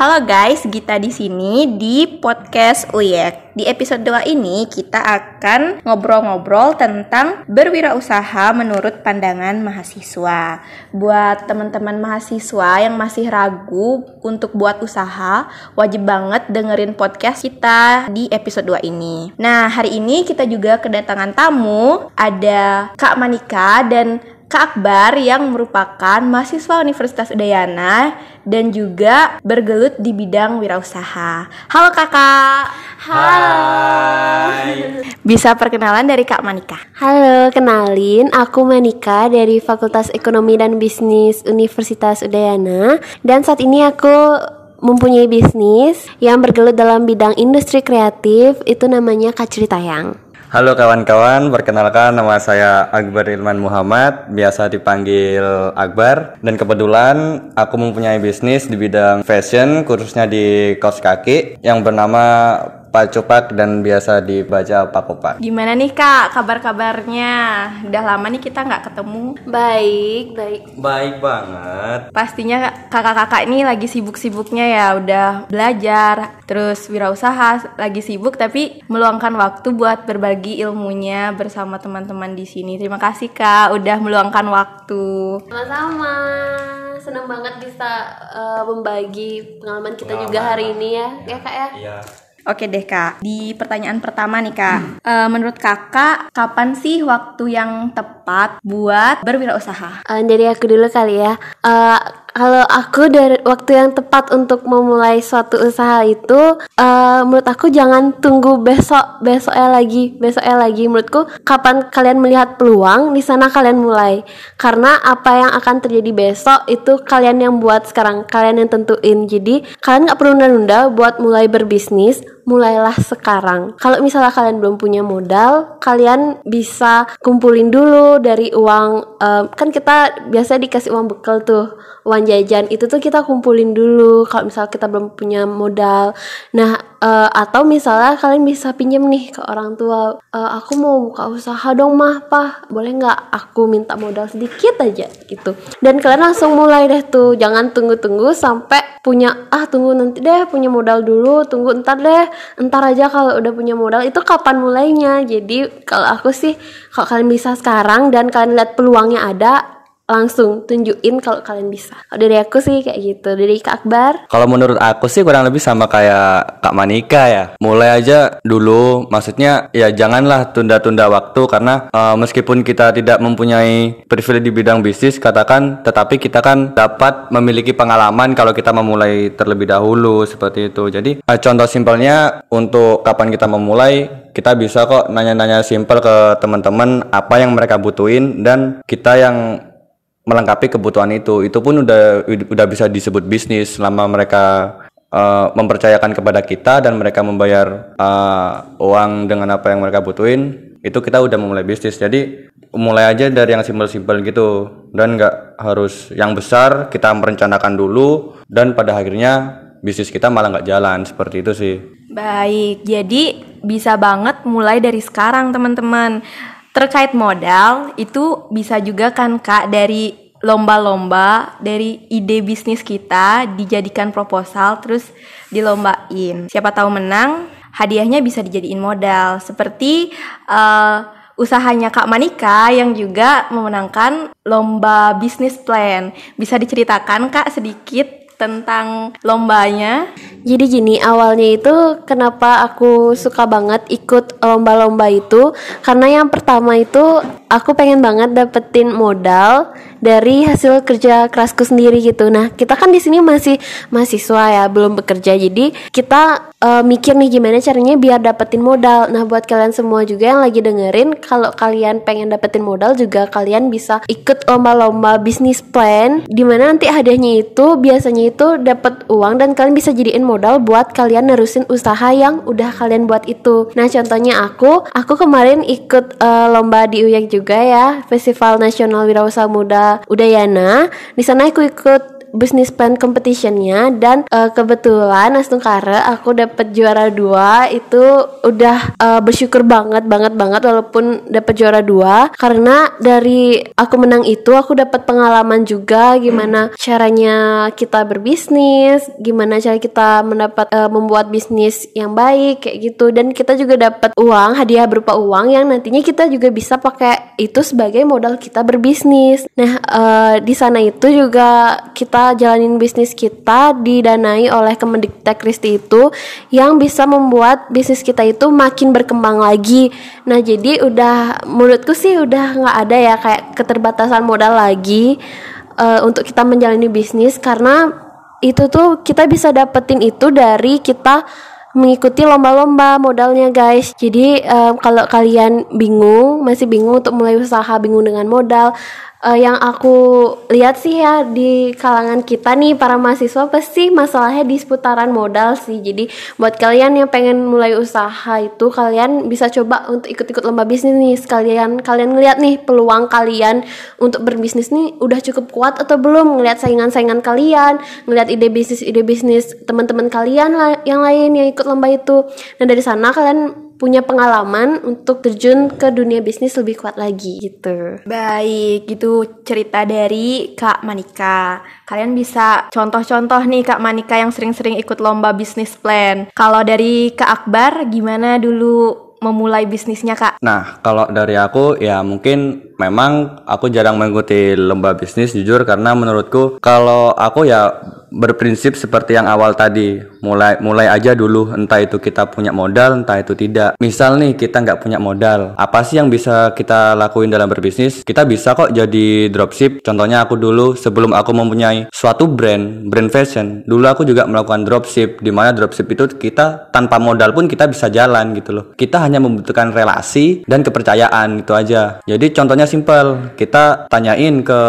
Halo guys, Gita di sini di podcast Uyek. Di episode 2 ini kita akan ngobrol-ngobrol tentang berwirausaha menurut pandangan mahasiswa. Buat teman-teman mahasiswa yang masih ragu untuk buat usaha, wajib banget dengerin podcast kita di episode 2 ini. Nah, hari ini kita juga kedatangan tamu, ada Kak Manika dan Kak Akbar yang merupakan mahasiswa Universitas Udayana dan juga bergelut di bidang wirausaha. Halo kakak. Hai. Bisa perkenalan dari Kak Manika. Halo, kenalin aku Manika dari Fakultas Ekonomi dan Bisnis Universitas Udayana dan saat ini aku mempunyai bisnis yang bergelut dalam bidang industri kreatif itu namanya Kacri Tayang. Halo kawan-kawan, perkenalkan nama saya Akbar Ilman Muhammad, biasa dipanggil Akbar. Dan kebetulan aku mempunyai bisnis di bidang fashion, khususnya di kaos kaki yang bernama Pacopak dan biasa dibaca Pakopak. Gimana nih kak kabar-kabarnya? Udah lama nih kita nggak ketemu. Baik, baik. Baik banget. Pastinya kakak-kakak ini lagi sibuk-sibuknya ya, udah belajar, terus wirausaha, lagi sibuk tapi meluangkan waktu buat berbagi ilmunya bersama teman-teman di sini. Terima kasih kak, udah meluangkan waktu. Sama-sama. Senang banget bisa uh, membagi pengalaman kita Pengalaman. juga hari ini ya, ya Kak ya. Iya. Oke deh kak, di pertanyaan pertama nih kak, Eh, menurut kakak kapan sih waktu yang tepat buat berwirausaha? Uh, dari aku dulu kali ya. Uh, kalau aku dari waktu yang tepat untuk memulai suatu usaha itu, uh, menurut aku jangan tunggu besok, besoknya lagi, besoknya lagi. Menurutku kapan kalian melihat peluang di sana kalian mulai. Karena apa yang akan terjadi besok itu kalian yang buat sekarang, kalian yang tentuin. Jadi kalian nggak perlu nunda-nunda buat mulai berbisnis. Mulailah sekarang. Kalau misalnya kalian belum punya modal, kalian bisa kumpulin dulu dari uang. em, kan kita biasa dikasih uang bekal tuh, uang jajan. Itu tuh kita kumpulin dulu. Kalau misalnya kita belum punya modal, nah eh, atau misalnya kalian bisa pinjam nih ke orang tua. "Eh, aku mau buka usaha dong mah, pah. Boleh nggak aku minta modal sedikit aja gitu. Dan kalian langsung mulai deh tuh. Jangan tunggu-tunggu sampai punya ah tunggu nanti deh punya modal dulu tunggu ntar deh ntar aja kalau udah punya modal itu kapan mulainya jadi kalau aku sih kalau kalian bisa sekarang dan kalian lihat peluangnya ada langsung tunjukin kalau kalian bisa kalau dari aku sih kayak gitu dari Kak Akbar Kalau menurut aku sih kurang lebih sama kayak Kak Manika ya. Mulai aja dulu, maksudnya ya janganlah tunda-tunda waktu karena eh, meskipun kita tidak mempunyai privilege di bidang bisnis katakan, tetapi kita kan dapat memiliki pengalaman kalau kita memulai terlebih dahulu seperti itu. Jadi eh, contoh simpelnya untuk kapan kita memulai, kita bisa kok nanya-nanya simpel ke teman-teman apa yang mereka butuhin dan kita yang melengkapi kebutuhan itu. Itu pun udah udah bisa disebut bisnis selama mereka eh, mempercayakan kepada kita dan mereka membayar eh, uang dengan apa yang mereka butuhin itu kita udah memulai bisnis. Jadi mulai aja dari yang simpel-simpel gitu. Dan nggak harus yang besar kita merencanakan dulu. Dan pada akhirnya bisnis kita malah nggak jalan. Seperti itu sih. Baik, jadi bisa banget mulai dari sekarang teman-teman. Terkait modal itu bisa juga kan kak dari lomba-lomba dari ide bisnis kita dijadikan proposal terus dilombain. Siapa tahu menang, hadiahnya bisa dijadiin modal. Seperti eh, usahanya Kak Manika yang juga memenangkan lomba bisnis plan. Bisa diceritakan Kak sedikit tentang lombanya? Jadi gini awalnya itu kenapa aku suka banget ikut lomba-lomba itu karena yang pertama itu aku pengen banget dapetin modal dari hasil kerja kerasku sendiri gitu. Nah kita kan di sini masih mahasiswa ya belum bekerja jadi kita eh, mikir nih gimana caranya biar dapetin modal. Nah buat kalian semua juga yang lagi dengerin kalau kalian pengen dapetin modal juga kalian bisa ikut lomba-lomba bisnis plan di mana nanti hadiahnya itu biasanya itu dapat uang dan kalian bisa jadiin modal buat kalian nerusin usaha yang udah kalian buat itu. Nah contohnya aku, aku kemarin ikut eh, lomba di UYAK juga ya, Festival Nasional Wirausaha Muda Udayana. Di sana aku ikut bisnis plan competitionnya dan uh, kebetulan Astungkara aku dapat juara dua itu udah uh, bersyukur banget banget banget walaupun dapat juara dua. Karena dari aku menang itu aku dapat pengalaman juga gimana caranya kita berbisnis gimana cara kita mendapat uh, membuat bisnis yang baik kayak gitu. Dan kita juga dapat uang hadiah berupa uang yang nantinya kita juga bisa pakai itu sebagai modal kita berbisnis. Nah uh, di sana itu juga kita jalanin bisnis kita didanai oleh Kemendiktek itu yang bisa membuat bisnis kita itu makin berkembang lagi. Nah jadi udah menurutku sih udah nggak ada ya kayak keterbatasan modal lagi uh, untuk kita menjalani bisnis karena itu tuh kita bisa dapetin itu dari kita mengikuti lomba-lomba modalnya guys. Jadi um, kalau kalian bingung, masih bingung untuk mulai usaha, bingung dengan modal, uh, yang aku lihat sih ya di kalangan kita nih para mahasiswa pasti masalahnya di seputaran modal sih. Jadi buat kalian yang pengen mulai usaha itu kalian bisa coba untuk ikut-ikut lomba bisnis nih sekalian kalian ngeliat nih peluang kalian untuk berbisnis nih udah cukup kuat atau belum ngeliat saingan-saingan kalian, ngeliat ide bisnis ide bisnis teman-teman kalian lah yang lain yang ikut lomba itu. Nah dari sana kalian punya pengalaman untuk terjun ke dunia bisnis lebih kuat lagi gitu. Baik, gitu cerita dari Kak Manika. Kalian bisa contoh-contoh nih Kak Manika yang sering-sering ikut lomba bisnis plan. Kalau dari Kak Akbar gimana dulu memulai bisnisnya kak? Nah kalau dari aku ya mungkin memang aku jarang mengikuti lomba bisnis jujur karena menurutku kalau aku ya berprinsip seperti yang awal tadi. Mulai mulai aja dulu entah itu kita punya modal entah itu tidak. Misal nih kita nggak punya modal. Apa sih yang bisa kita lakuin dalam berbisnis? Kita bisa kok jadi dropship. Contohnya aku dulu sebelum aku mempunyai suatu brand brand fashion dulu aku juga melakukan dropship. Di mana dropship itu kita tanpa modal pun kita bisa jalan gitu loh. Kita hanya membutuhkan relasi dan kepercayaan itu aja. Jadi contohnya simple kita tanyain ke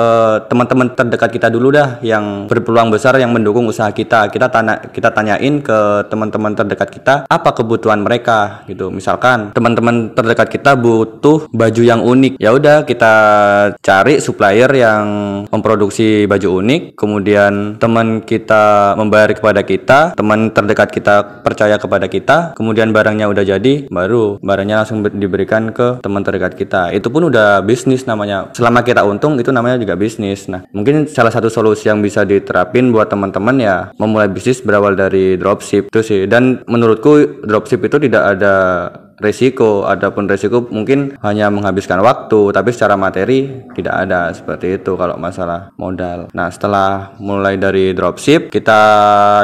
teman-teman terdekat kita dulu dah yang berpeluang besar yang yang mendukung usaha kita. Kita tanya kita tanyain ke teman-teman terdekat kita apa kebutuhan mereka gitu. Misalkan teman-teman terdekat kita butuh baju yang unik. Ya udah kita cari supplier yang memproduksi baju unik. Kemudian teman kita membayar kepada kita teman terdekat kita percaya kepada kita kemudian barangnya udah jadi baru barangnya langsung diberikan ke teman terdekat kita. Itu pun udah bisnis namanya. Selama kita untung itu namanya juga bisnis. Nah mungkin salah satu solusi yang bisa diterapin buat teman teman-teman ya memulai bisnis berawal dari dropship itu sih. Dan menurutku dropship itu tidak ada resiko adapun resiko mungkin hanya menghabiskan waktu tapi secara materi tidak ada seperti itu kalau masalah modal. Nah setelah mulai dari dropship kita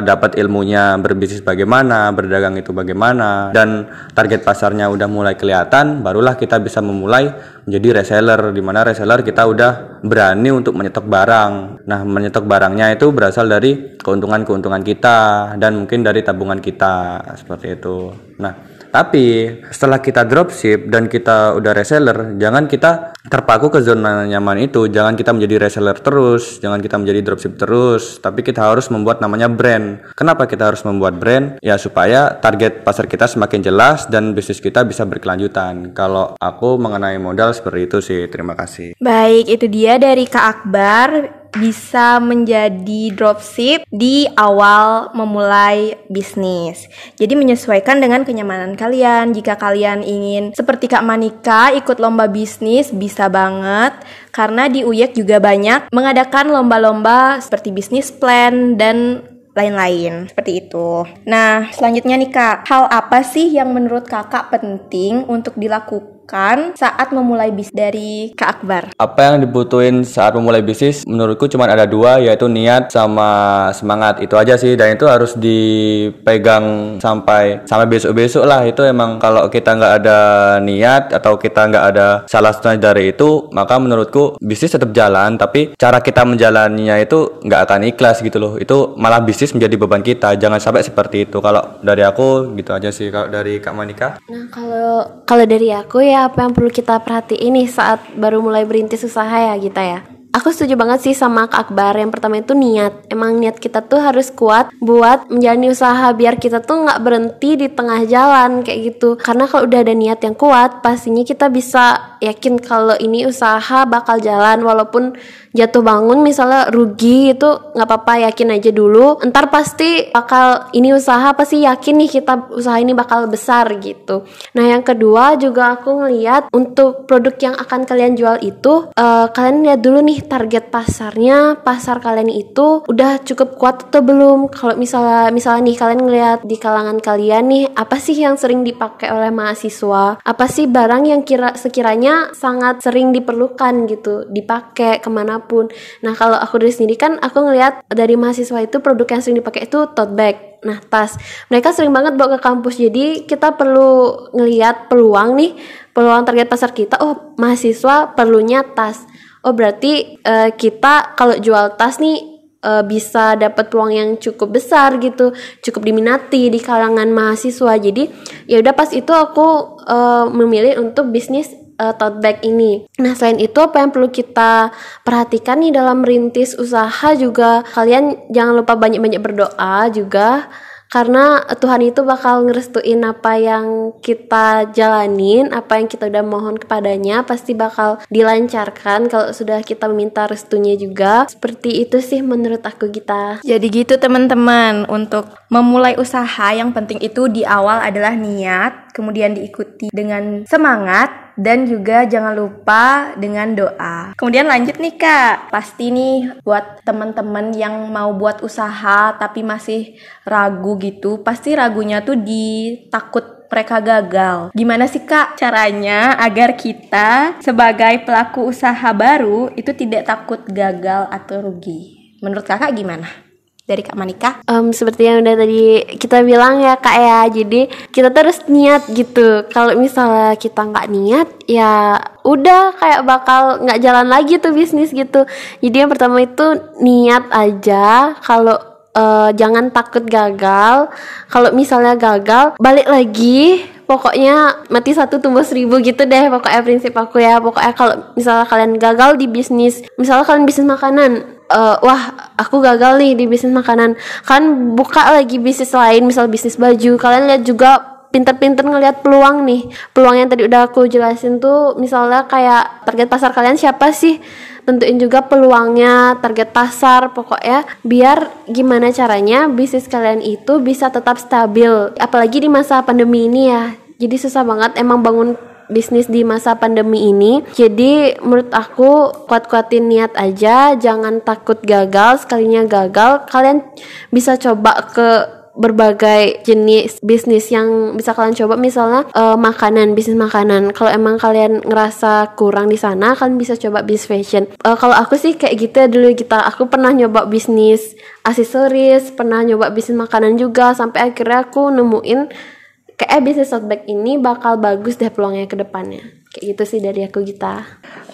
dapat ilmunya berbisnis bagaimana berdagang itu bagaimana dan target pasarnya udah mulai kelihatan barulah kita bisa memulai menjadi reseller di mana reseller kita udah berani untuk menyetok barang. Nah menyetok barangnya itu berasal dari keuntungan-keuntungan kita dan mungkin dari tabungan kita seperti itu. Nah tapi setelah kita dropship dan kita udah reseller, jangan kita terpaku ke zona nyaman itu. Jangan kita menjadi reseller terus, jangan kita menjadi dropship terus. Tapi kita harus membuat namanya brand. Kenapa kita harus membuat brand? Ya supaya target pasar kita semakin jelas dan bisnis kita bisa berkelanjutan. Kalau aku mengenai modal seperti itu sih. Terima kasih. Baik, itu dia dari Kak Akbar bisa menjadi dropship di awal memulai bisnis. Jadi menyesuaikan dengan kenyamanan kalian. Jika kalian ingin seperti Kak Manika ikut lomba bisnis bisa banget karena di UYEK juga banyak mengadakan lomba-lomba seperti bisnis plan dan lain-lain seperti itu. Nah, selanjutnya nih Kak, hal apa sih yang menurut Kakak penting untuk dilakukan dibutuhkan saat memulai bisnis dari Kak Akbar? Apa yang dibutuhin saat memulai bisnis? Menurutku cuma ada dua yaitu niat sama semangat. Itu aja sih dan itu harus dipegang sampai sampai besok-besok lah. Itu emang kalau kita nggak ada niat atau kita nggak ada salah satu dari itu maka menurutku bisnis tetap jalan tapi cara kita menjalaninya itu nggak akan ikhlas gitu loh. Itu malah bisnis menjadi beban kita. Jangan sampai seperti itu. Kalau dari aku gitu aja sih. Kalau dari Kak Manika nah kalau kalau dari aku ya apa yang perlu kita perhatiin nih saat baru mulai berintis usaha ya kita ya Aku setuju banget sih sama Kak Akbar. Yang pertama itu niat. Emang niat kita tuh harus kuat buat menjalani usaha biar kita tuh nggak berhenti di tengah jalan kayak gitu. Karena kalau udah ada niat yang kuat, pastinya kita bisa yakin kalau ini usaha bakal jalan walaupun jatuh bangun misalnya rugi itu nggak apa-apa yakin aja dulu ntar pasti bakal ini usaha pasti yakin nih kita usaha ini bakal besar gitu nah yang kedua juga aku ngeliat untuk produk yang akan kalian jual itu uh, kalian lihat dulu nih target pasarnya pasar kalian itu udah cukup kuat atau belum kalau misalnya misalnya nih kalian ngeliat di kalangan kalian nih apa sih yang sering dipakai oleh mahasiswa apa sih barang yang kira sekiranya sangat sering diperlukan gitu dipakai ke mana apa pun. Nah kalau aku dari sendiri kan aku ngelihat dari mahasiswa itu produk yang sering dipakai itu tote bag. Nah tas mereka sering banget bawa ke kampus. Jadi kita perlu ngelihat peluang nih, peluang target pasar kita. Oh mahasiswa perlunya tas. Oh berarti uh, kita kalau jual tas nih uh, bisa dapat peluang yang cukup besar gitu, cukup diminati di kalangan mahasiswa. Jadi ya udah pas itu aku uh, memilih untuk bisnis uh, tote bag ini. Nah, selain itu apa yang perlu kita perhatikan nih dalam merintis usaha juga kalian jangan lupa banyak-banyak berdoa juga karena Tuhan itu bakal ngerestuin apa yang kita jalanin, apa yang kita udah mohon kepadanya pasti bakal dilancarkan kalau sudah kita meminta restunya juga. Seperti itu sih menurut aku kita. Jadi gitu teman-teman, untuk memulai usaha yang penting itu di awal adalah niat, kemudian diikuti dengan semangat dan juga jangan lupa dengan doa. Kemudian lanjut nih Kak, pasti nih buat teman-teman yang mau buat usaha tapi masih ragu gitu, pasti ragunya tuh di takut mereka gagal. Gimana sih Kak caranya agar kita sebagai pelaku usaha baru itu tidak takut gagal atau rugi? Menurut Kakak gimana? Dari Kak Manika? Um, seperti yang udah tadi kita bilang ya Kak ya, jadi kita terus niat gitu. Kalau misalnya kita nggak niat, ya udah kayak bakal nggak jalan lagi tuh bisnis gitu. Jadi yang pertama itu niat aja. Kalau uh, jangan takut gagal. Kalau misalnya gagal, balik lagi pokoknya mati satu tumbuh seribu gitu deh pokoknya prinsip aku ya pokoknya kalau misalnya kalian gagal di bisnis misalnya kalian bisnis makanan uh, wah aku gagal nih di bisnis makanan. Kan buka lagi bisnis lain misal bisnis baju. Kalian lihat juga pinter-pinter ngelihat peluang nih. Peluang yang tadi udah aku jelasin tuh misalnya kayak target pasar kalian siapa sih? Tentuin juga peluangnya target pasar pokoknya biar gimana caranya bisnis kalian itu bisa tetap stabil. Apalagi di masa pandemi ini ya. Jadi susah banget emang bangun bisnis di masa pandemi ini. Jadi menurut aku kuat-kuatin niat aja, jangan takut gagal. Sekalinya gagal, kalian bisa coba ke berbagai jenis bisnis yang bisa kalian coba. Misalnya uh, makanan bisnis makanan. Kalau emang kalian ngerasa kurang di sana kalian bisa coba bisnis fashion. Uh, kalau aku sih kayak gitu ya dulu kita aku pernah nyoba bisnis aksesoris pernah nyoba bisnis makanan juga. Sampai akhirnya aku nemuin kayak bisnis tote bag ini bakal bagus deh peluangnya ke depannya. Kayak gitu sih dari aku kita.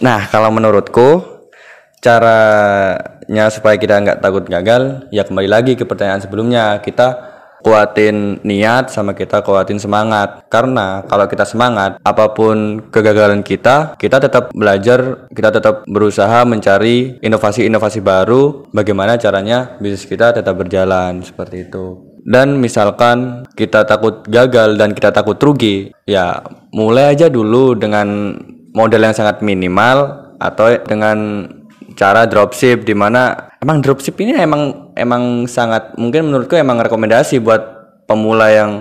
Nah, kalau menurutku caranya supaya kita nggak takut gagal, ya kembali lagi ke pertanyaan sebelumnya. Kita kuatin niat sama kita kuatin semangat karena kalau kita semangat apa pun kegagalan kita kita tetap belajar kita tetap berusaha mencari inovasi-inovasi baru bagaimana caranya bisnis kita tetap berjalan seperti itu dan misalkan kita takut gagal dan kita takut rugi, ya mulai aja dulu dengan modal yang sangat minimal atau dengan cara dropship di mana emang dropship ini emang emang sangat mungkin menurutku emang rekomendasi buat pemula yang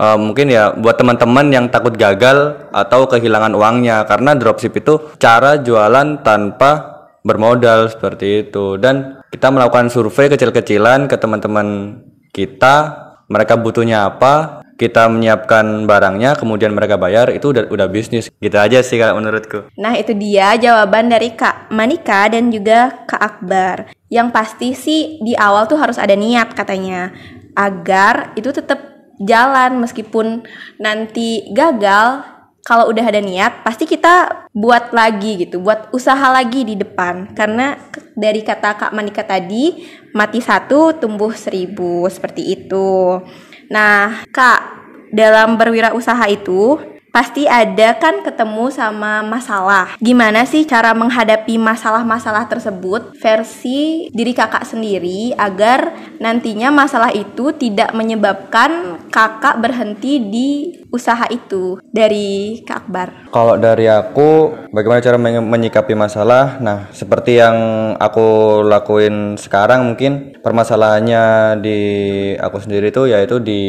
uh, mungkin ya buat teman-teman yang takut gagal atau kehilangan uangnya. Karena dropship itu cara jualan tanpa bermodal seperti itu. Dan kita melakukan survei kecil-kecilan ke teman-teman kita mereka butuhnya apa kita menyiapkan barangnya kemudian mereka bayar itu udah udah bisnis. Gitu aja sih kalau menurutku. Nah itu dia jawaban dari kak Manika dan juga kak Akbar. Yang pasti sih di awal tuh harus ada niat katanya agar itu tetap jalan meskipun nanti gagal kalau udah ada niat pasti kita buat lagi gitu buat usaha lagi di depan. Karena dari kata Kak Manika tadi mati satu tumbuh seribu seperti itu. Nah Kak dalam berwirausaha itu pasti ada kan ketemu sama masalah. Gimana sih cara menghadapi masalah-masalah tersebut versi diri kakak sendiri agar nantinya masalah itu tidak menyebabkan kakak berhenti di usaha itu dari Kak Akbar? Kalau dari aku, bagaimana cara menyikapi masalah? Nah, seperti yang aku lakuin sekarang mungkin permasalahannya di aku sendiri itu yaitu di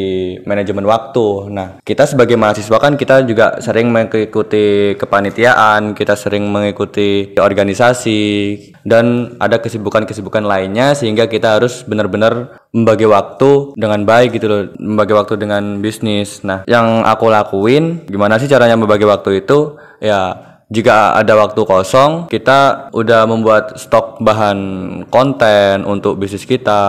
manajemen waktu. Nah, kita sebagai mahasiswa kan kita juga sering mengikuti kepanitiaan, kita sering mengikuti organisasi dan ada kesibukan-kesibukan lainnya sehingga kita harus benar-benar membagi waktu dengan baik gitu loh, membagi waktu dengan bisnis. Nah, yang aku lakuin gimana sih caranya membagi waktu itu? Ya, jika ada waktu kosong, kita udah membuat stok bahan konten untuk bisnis kita.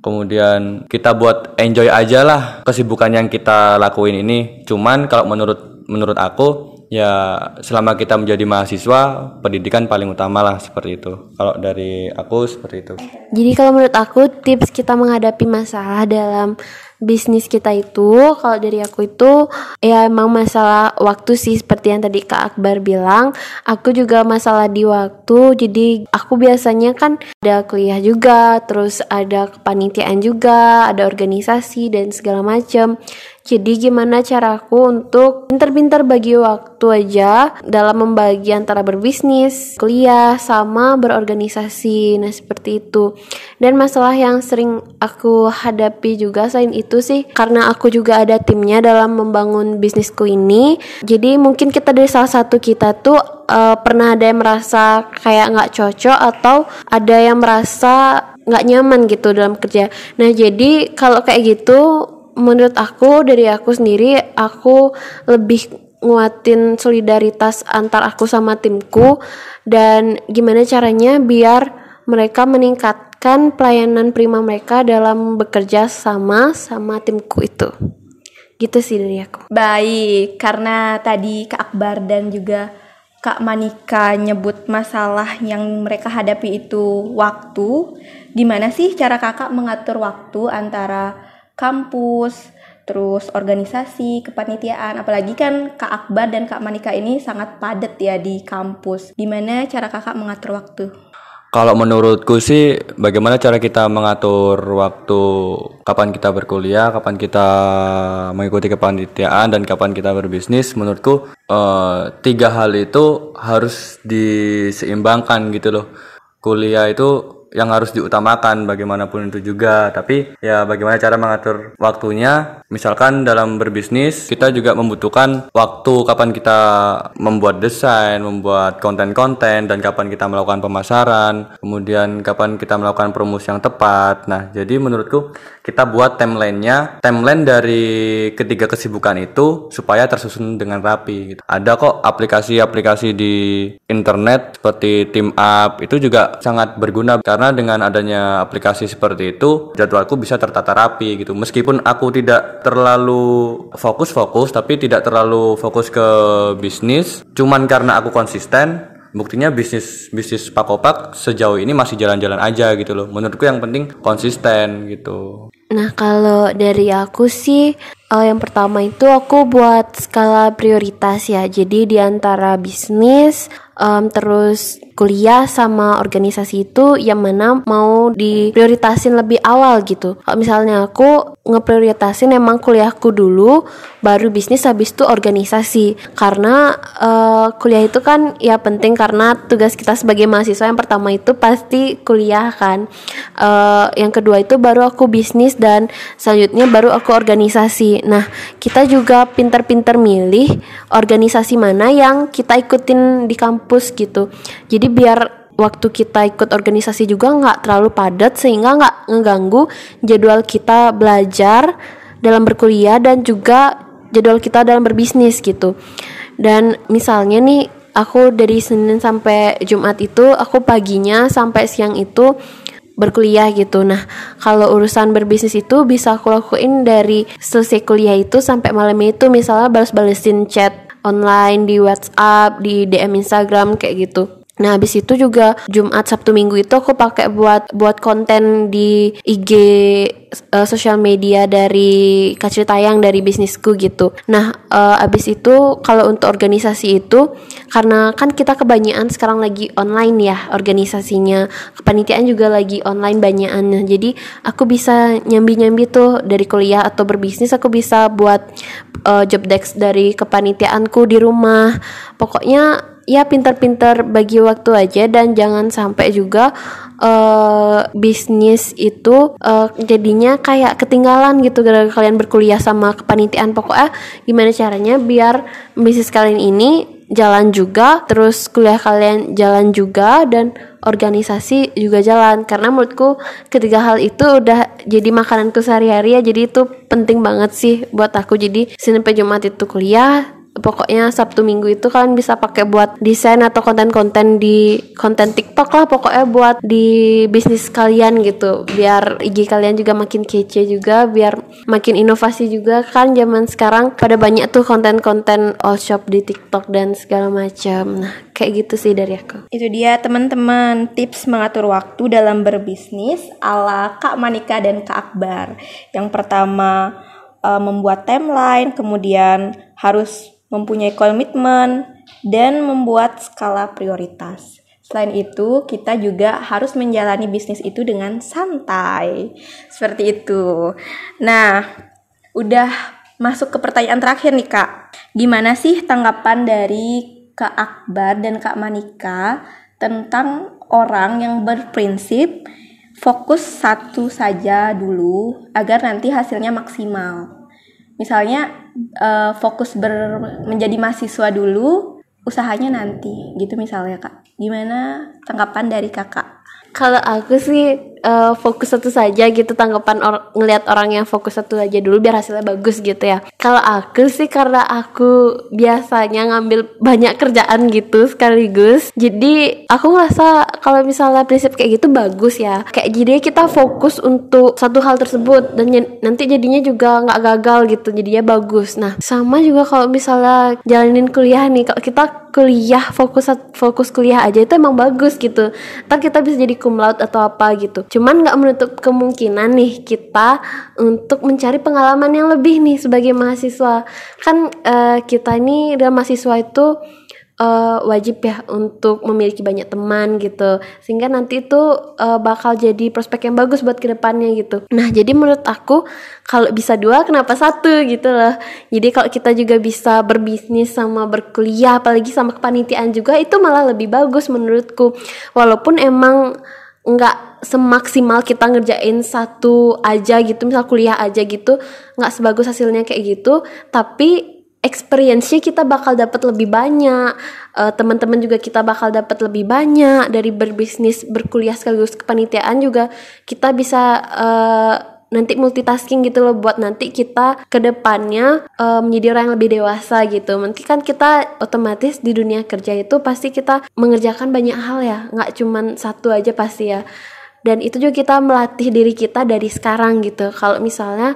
Kemudian kita buat enjoy aja lah kesibukan yang kita lakuin ini. Cuman kalau menurut menurut aku ya selama kita menjadi mahasiswa pendidikan paling utama lah seperti itu. Kalau dari aku seperti itu. Jadi kalau menurut aku tips kita menghadapi masalah dalam bisnis kita itu kalau dari aku itu ya emang masalah waktu sih seperti yang tadi Kak Akbar bilang. Aku juga masalah di waktu jadi aku biasanya kan ada kuliah juga terus ada kepanitiaan juga ada organisasi dan segala macam jadi gimana caraku untuk pintar-pintar bagi waktu aja dalam membagi antara berbisnis, kuliah, sama berorganisasi. Nah seperti itu. Dan masalah yang sering aku hadapi juga selain itu sih karena aku juga ada timnya dalam membangun bisnisku ini. Jadi mungkin kita dari salah satu kita tuh uh, pernah ada yang merasa kayak nggak cocok atau ada yang merasa nggak nyaman gitu dalam kerja. Nah jadi kalau kayak gitu menurut aku dari aku sendiri aku lebih nguatin solidaritas antar aku sama timku dan gimana caranya biar mereka meningkatkan pelayanan prima mereka dalam bekerja sama sama timku itu. Gitu sih dari aku. Baik karena tadi Kak Akbar dan juga Kak Manika nyebut masalah yang mereka hadapi itu waktu gimana sih cara kakak mengatur waktu antara kampus, terus organisasi, kepanitiaan, apalagi kan Kak Akbar dan Kak Manika ini sangat padat ya di kampus. Gimana cara kakak mengatur waktu? Kalau menurutku sih, bagaimana cara kita mengatur waktu kapan kita berkuliah, kapan kita mengikuti kepanitiaan, dan kapan kita berbisnis, menurutku uh, tiga hal itu harus diseimbangkan gitu loh. Kuliah itu yang harus diutamakan bagaimanapun itu juga. Tapi ya bagaimana cara mengatur waktunya? Misalkan dalam berbisnis kita juga membutuhkan waktu kapan kita membuat desain membuat konten-konten dan kapan kita melakukan pemasaran kemudian kapan kita melakukan promosi yang tepat. Nah jadi menurutku kita buat timelinenya timeline dari ketiga kesibukan itu supaya tersusun dengan rapi gitu. ada kok aplikasi-aplikasi di internet seperti Team Up itu juga sangat berguna karena dengan adanya aplikasi seperti itu jadwalku bisa tertata rapi gitu. Meskipun aku tidak terlalu fokus-fokus tapi tidak terlalu fokus ke bisnis. Cuman karena aku konsisten buktinya bisnis bisnis pakopak sejauh ini masih jalan-jalan aja gitu loh. Menurutku yang penting konsisten gitu. Nah, kalau dari aku sih uh, yang pertama itu aku buat skala prioritas ya. Jadi di antara bisnis um, terus kuliah sama organisasi itu yang mana mau diprioritasin lebih awal gitu. Kalau misalnya aku ngeprioritasin emang kuliahku dulu, baru bisnis habis itu organisasi. Karena uh, kuliah itu kan ya penting karena tugas kita sebagai mahasiswa yang pertama itu pasti kuliah kan. Uh, yang kedua itu baru aku bisnis dan selanjutnya baru aku organisasi. Nah, kita juga pinter-pinter milih organisasi mana yang kita ikutin di kampus gitu. Jadi jadi biar waktu kita ikut organisasi juga nggak terlalu padat sehingga nggak ngeganggu jadwal kita belajar dalam berkuliah dan juga jadwal kita dalam berbisnis gitu dan misalnya nih aku dari Senin sampai Jumat itu aku paginya sampai siang itu berkuliah gitu. Nah, kalau urusan berbisnis itu bisa aku lakuin dari selesai kuliah itu sampai malam itu misalnya balas-balesin chat online di WhatsApp, di DM Instagram kayak gitu Nah, habis itu juga Jumat, Sabtu, Minggu itu aku pakai buat buat konten di IG uh, sosial media dari kacil tayang dari bisnisku gitu. Nah, uh, abis itu kalau untuk organisasi itu karena kan kita kebanyakan sekarang lagi online ya organisasinya, kepanitiaan juga lagi online banyakan. Jadi aku bisa nyambi-nyambi tuh dari kuliah atau berbisnis aku bisa buat uh, job desk dari kepanitiaanku di rumah. Pokoknya ya pintar-pintar bagi waktu aja dan jangan sampai juga uh, bisnis itu uh, jadinya kayak ketinggalan gitu gara-gara kalian berkuliah sama kepanitiaan. Pokoknya gimana caranya biar bisnis kalian ini jalan juga terus kuliah kalian jalan juga dan organisasi juga jalan. Karena menurutku ketiga hal itu udah jadi makananku sehari-hari ya. Jadi itu penting banget sih buat aku. Jadi Senin sampai Jumat itu kuliah pokoknya Sabtu Minggu itu kalian bisa pakai buat desain atau konten-konten di konten TikTok lah pokoknya buat di bisnis kalian gitu. Biar IG kalian juga makin kece juga biar makin inovasi juga. Kan zaman sekarang pada banyak tuh konten-konten all shop di TikTok dan segala macam. Nah kayak gitu sih dari aku. Itu dia teman-teman. Tips mengatur waktu dalam berbisnis ala Kak Manika dan Kak Akbar. Yang pertama uh, membuat timeline kemudian harus mempunyai komitmen, dan membuat skala prioritas. Selain itu, kita juga harus menjalani bisnis itu dengan santai. Seperti itu. Nah, udah masuk ke pertanyaan terakhir nih, Kak. Gimana sih tanggapan dari Kak Akbar dan Kak Manika tentang orang yang berprinsip fokus satu saja dulu agar nanti hasilnya maksimal? misalnya uh, fokus ber menjadi mahasiswa dulu usahanya nanti gitu misalnya kak. Gimana tanggapan dari kakak? Kalau aku sih uh, fokus satu saja gitu tanggapan or ngelihat orang yang fokus satu aja dulu biar hasilnya bagus gitu ya. Kalau aku sih karena aku biasanya ngambil banyak kerjaan gitu sekaligus jadi aku ngerasa kalau misalnya prinsip kayak gitu bagus ya. Kayak jadi kita fokus untuk satu hal tersebut dan nanti jadinya juga nggak gagal gitu jadinya bagus. Nah sama juga kalau misalnya jalanin kuliah nih kalau kita kuliah fokus fokus kuliah aja itu emang bagus gitu. Ntar kita bisa jadi cum laude atau apa gitu cuman nggak menutup kemungkinan nih kita untuk mencari pengalaman yang lebih nih sebagai mahasiswa. Kan uh, kita ini dalam mahasiswa itu uh, wajib ya untuk memiliki banyak teman gitu. Sehingga nanti itu uh, bakal jadi prospek yang bagus buat ke depannya gitu. Nah jadi menurut aku kalau bisa dua kenapa satu gitu loh. Jadi kalau kita juga bisa berbisnis sama berkuliah apalagi sama kepanitiaan juga itu malah lebih bagus menurutku. Walaupun emang nggak semaksimal kita ngerjain satu aja gitu misal kuliah aja gitu nggak sebagus hasilnya kayak gitu. Tapi experience-nya kita bakal dapat lebih banyak uh, teman-teman juga kita bakal dapat lebih banyak. Dari berbisnis berkuliah sekaligus kepanitiaan juga kita bisa uh, nanti multitasking gitu loh buat nanti kita ke depannya uh, menjadi orang yang lebih dewasa gitu nanti kan kita otomatis di dunia kerja itu pasti kita mengerjakan banyak hal ya nggak cuman satu aja pasti ya dan itu juga kita melatih diri kita dari sekarang gitu kalau misalnya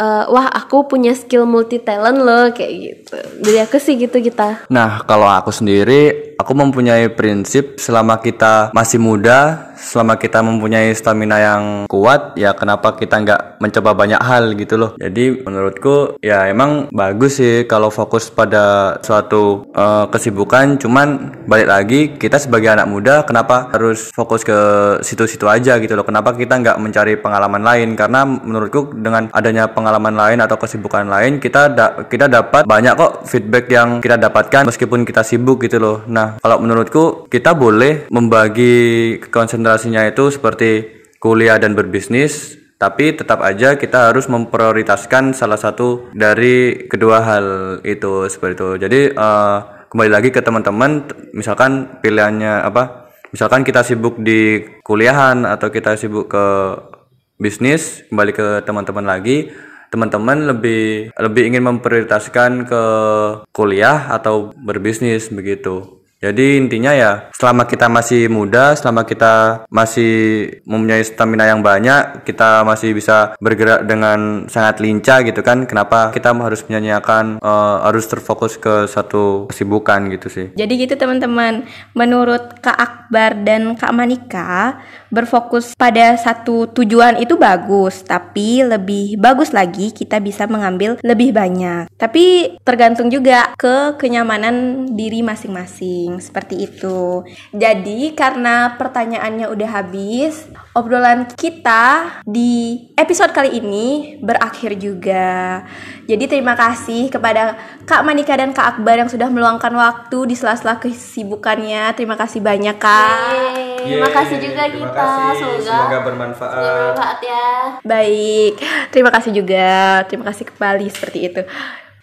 uh, wah aku punya skill multi talent loh kayak gitu. Jadi aku sih gitu kita. Nah kalau aku sendiri aku mempunyai prinsip selama kita masih muda, selama kita mempunyai stamina yang kuat, ya kenapa kita nggak mencoba banyak hal gitu loh. Jadi menurutku ya emang bagus sih kalau fokus pada suatu uh, kesibukan. Cuman balik lagi kita sebagai anak muda kenapa harus fokus ke situ-situ aja gitu loh. Kenapa kita nggak mencari pengalaman lain? Karena menurutku dengan adanya pengalaman lain atau kesibukan lain kita da kita dapat banyak kok feedback yang kita dapatkan meskipun kita sibuk gitu loh. Nah kalau menurutku kita boleh membagi konsentrasinya itu seperti kuliah dan berbisnis, tapi tetap aja kita harus memprioritaskan salah satu dari kedua hal itu seperti itu. Jadi uh, kembali lagi ke teman-teman, misalkan pilihannya apa? Misalkan kita sibuk di kuliahan atau kita sibuk ke bisnis, kembali ke teman-teman lagi teman-teman lebih lebih ingin memprioritaskan ke kuliah atau berbisnis begitu. Jadi intinya ya selama kita masih muda, selama kita masih mempunyai stamina yang banyak, kita masih bisa bergerak dengan sangat lincah gitu kan. Kenapa kita harus menyanyiakan eh, harus terfokus ke satu kesibukan gitu sih. Jadi gitu teman-teman, menurut Kak Akbar dan Kak Manika, berfokus pada satu tujuan itu bagus, tapi lebih bagus lagi kita bisa mengambil lebih banyak. Tapi tergantung juga ke kenyamanan diri masing-masing, seperti itu. Jadi karena pertanyaannya udah habis, obrolan kita di episode kali ini berakhir juga. Jadi terima kasih kepada Kak Manika dan Kak Akbar yang sudah meluangkan waktu di sela-sela kesibukannya. Terima kasih banyak Kak. Terima kasih juga kita. Semoga bermanfaat. bermanfaat ya. Baik, terima kasih juga. Terima kasih kembali seperti itu.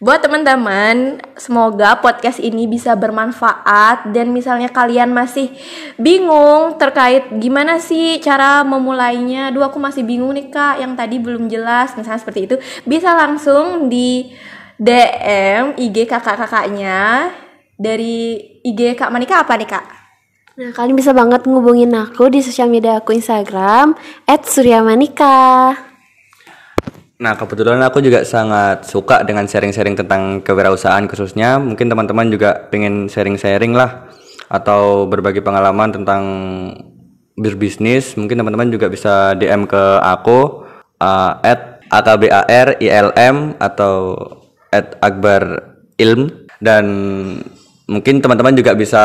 Buat teman-teman, semoga podcast ini bisa bermanfaat dan misalnya kalian masih bingung terkait gimana sih cara memulainya. Duh, aku masih bingung nih Kak, yang tadi belum jelas, misalnya seperti itu. Bisa langsung di DM IG kakak-kakaknya dari IG Kak Manika apa nih Kak? Nah, kalian bisa banget ngubungin aku di sosial media aku Instagram @suryamanika. Nah, kebetulan aku juga sangat suka dengan sharing-sharing tentang kewirausahaan khususnya. Mungkin teman-teman juga pengen sharing-sharing lah atau berbagi pengalaman tentang berbisnis. Mungkin teman-teman juga bisa DM ke aku uh, at akbarilm atau at akbar ilm dan mungkin teman-teman juga bisa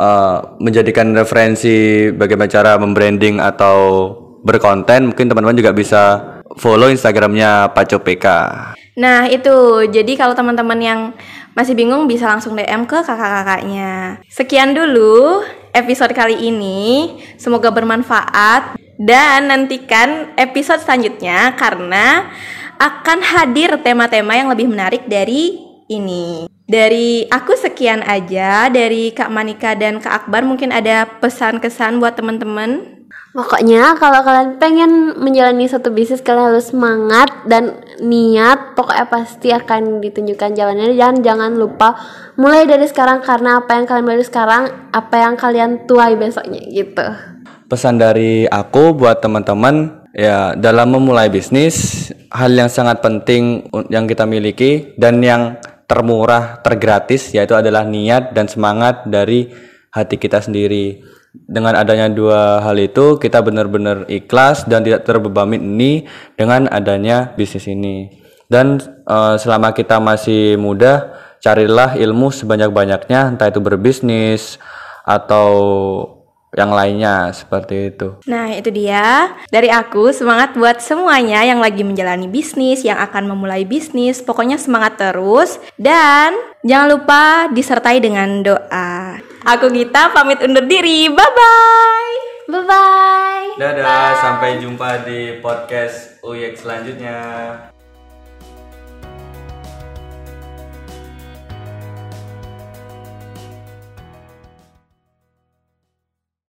uh, menjadikan referensi bagaimana cara membranding atau berkonten. Mungkin teman-teman juga bisa follow Instagramnya Paco PK. Nah itu, jadi kalau teman-teman yang masih bingung bisa langsung DM ke kakak-kakaknya. Sekian dulu episode kali ini, semoga bermanfaat dan nantikan episode selanjutnya karena akan hadir tema-tema yang lebih menarik dari ini. Dari aku sekian aja, dari Kak Manika dan Kak Akbar mungkin ada pesan-kesan buat teman-teman. Pokoknya kalau kalian pengen menjalani satu bisnis kalian harus semangat dan niat pokoknya pasti akan ditunjukkan jalannya dan jangan lupa mulai dari sekarang karena apa yang kalian dari sekarang apa yang kalian tuai besoknya gitu. Pesan dari aku buat teman-teman ya dalam memulai bisnis hal yang sangat penting yang kita miliki dan yang termurah, tergratis yaitu adalah niat dan semangat dari hati kita sendiri. Dengan adanya dua hal itu kita benar-benar ikhlas dan tidak terbebani ini dengan adanya bisnis ini. Dan eh, selama kita masih muda, carilah ilmu sebanyak-banyaknya entah itu berbisnis atau yang lainnya seperti itu. Nah, itu dia. Dari aku, semangat buat semuanya yang lagi menjalani bisnis, yang akan memulai bisnis. Pokoknya semangat terus. Dan jangan lupa disertai dengan doa. Aku Gita, pamit undur diri. Bye-bye! Bye bye. Dadah, sampai jumpa di podcast Uyek selanjutnya.